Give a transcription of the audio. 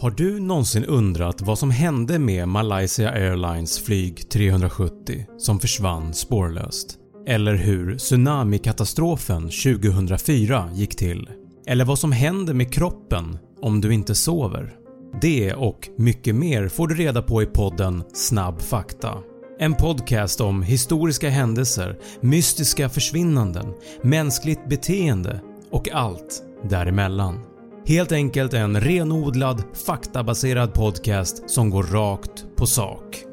Har du någonsin undrat vad som hände med Malaysia Airlines flyg 370 som försvann spårlöst? Eller hur tsunamikatastrofen 2004 gick till? Eller vad som händer med kroppen om du inte sover? Det och mycket mer får du reda på i podden Snabb fakta. En podcast om historiska händelser, mystiska försvinnanden, mänskligt beteende och allt däremellan. Helt enkelt en renodlad faktabaserad podcast som går rakt på sak.